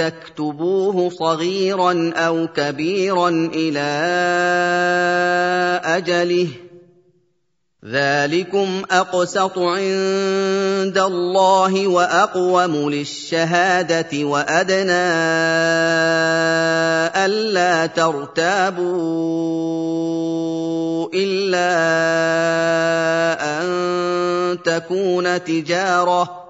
تكتبوه صغيرا أو كبيرا إلى أجله. ذلكم أقسط عند الله وأقوم للشهادة وأدنى ألا ترتابوا إلا أن تكون تجارة.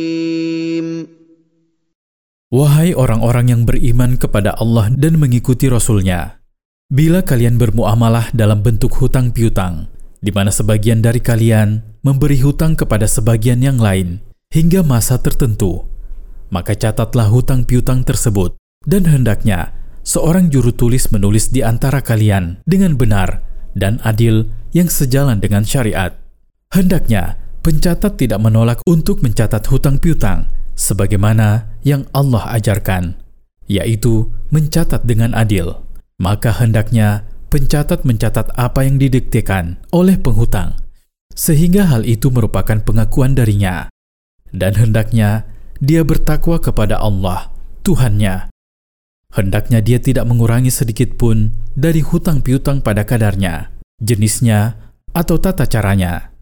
Wahai orang-orang yang beriman kepada Allah dan mengikuti Rasul-Nya, bila kalian bermuamalah dalam bentuk hutang piutang, di mana sebagian dari kalian memberi hutang kepada sebagian yang lain hingga masa tertentu, maka catatlah hutang piutang tersebut dan hendaknya seorang juru tulis menulis di antara kalian dengan benar dan adil yang sejalan dengan syariat. Hendaknya pencatat tidak menolak untuk mencatat hutang piutang sebagaimana yang Allah ajarkan, yaitu mencatat dengan adil. Maka hendaknya pencatat mencatat apa yang didiktekan oleh penghutang, sehingga hal itu merupakan pengakuan darinya. Dan hendaknya dia bertakwa kepada Allah, Tuhannya. Hendaknya dia tidak mengurangi sedikit pun dari hutang piutang pada kadarnya, jenisnya, atau tata caranya.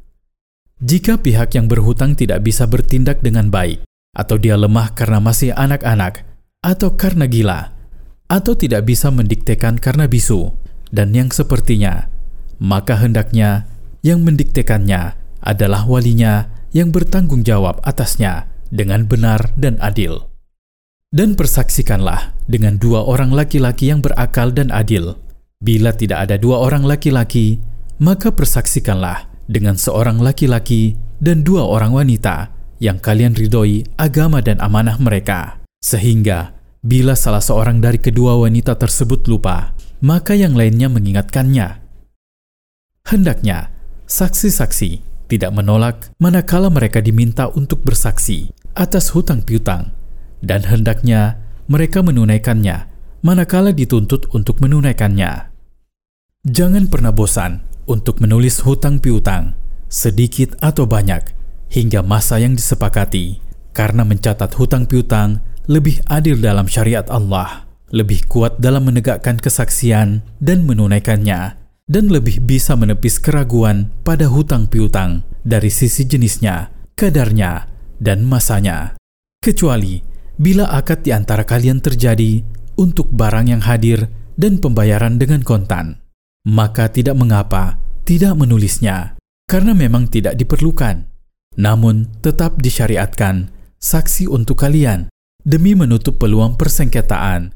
Jika pihak yang berhutang tidak bisa bertindak dengan baik, atau dia lemah karena masih anak-anak, atau karena gila, atau tidak bisa mendiktekan karena bisu, dan yang sepertinya, maka hendaknya yang mendiktekannya adalah walinya yang bertanggung jawab atasnya dengan benar dan adil. Dan persaksikanlah dengan dua orang laki-laki yang berakal dan adil. Bila tidak ada dua orang laki-laki, maka persaksikanlah dengan seorang laki-laki dan dua orang wanita yang kalian ridhoi agama dan amanah mereka. Sehingga, bila salah seorang dari kedua wanita tersebut lupa, maka yang lainnya mengingatkannya. Hendaknya, saksi-saksi tidak menolak manakala mereka diminta untuk bersaksi atas hutang piutang, dan hendaknya mereka menunaikannya manakala dituntut untuk menunaikannya. Jangan pernah bosan untuk menulis hutang piutang, sedikit atau banyak, hingga masa yang disepakati, karena mencatat hutang piutang lebih adil dalam syariat Allah, lebih kuat dalam menegakkan kesaksian dan menunaikannya, dan lebih bisa menepis keraguan pada hutang piutang dari sisi jenisnya, kadarnya, dan masanya. Kecuali bila akad di antara kalian terjadi untuk barang yang hadir dan pembayaran dengan kontan, maka tidak mengapa tidak menulisnya, karena memang tidak diperlukan. Namun tetap disyariatkan saksi untuk kalian demi menutup peluang persengketaan.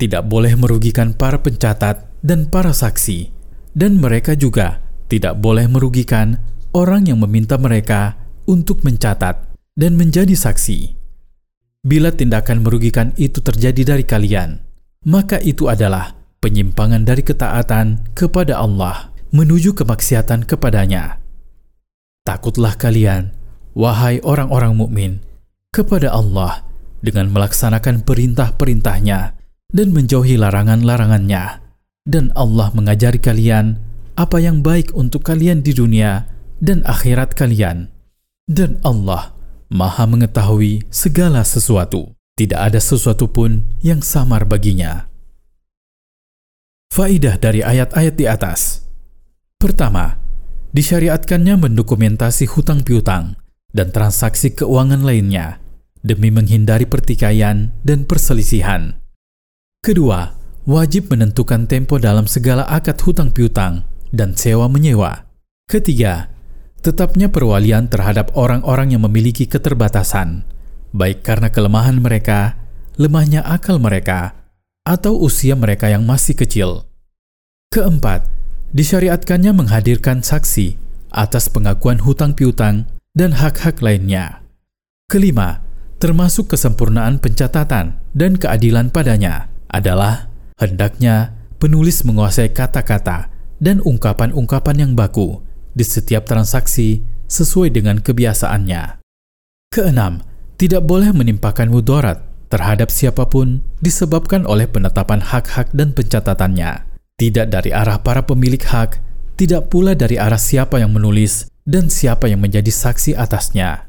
Tidak boleh merugikan para pencatat dan para saksi, dan mereka juga tidak boleh merugikan orang yang meminta mereka untuk mencatat dan menjadi saksi. Bila tindakan merugikan itu terjadi dari kalian, maka itu adalah penyimpangan dari ketaatan kepada Allah menuju kemaksiatan kepadanya. Takutlah kalian wahai orang-orang mukmin, kepada Allah dengan melaksanakan perintah-perintahnya dan menjauhi larangan-larangannya. Dan Allah mengajari kalian apa yang baik untuk kalian di dunia dan akhirat kalian. Dan Allah maha mengetahui segala sesuatu. Tidak ada sesuatu pun yang samar baginya. Faidah dari ayat-ayat di atas. Pertama, disyariatkannya mendokumentasi hutang piutang dan transaksi keuangan lainnya demi menghindari pertikaian dan perselisihan. Kedua, wajib menentukan tempo dalam segala akad hutang piutang dan sewa menyewa. Ketiga, tetapnya perwalian terhadap orang-orang yang memiliki keterbatasan, baik karena kelemahan mereka, lemahnya akal mereka, atau usia mereka yang masih kecil. Keempat, disyariatkannya menghadirkan saksi atas pengakuan hutang piutang dan hak-hak lainnya. Kelima, termasuk kesempurnaan pencatatan dan keadilan padanya adalah hendaknya penulis menguasai kata-kata dan ungkapan-ungkapan yang baku di setiap transaksi sesuai dengan kebiasaannya. Keenam, tidak boleh menimpakan mudarat terhadap siapa pun disebabkan oleh penetapan hak-hak dan pencatatannya, tidak dari arah para pemilik hak, tidak pula dari arah siapa yang menulis dan siapa yang menjadi saksi atasnya.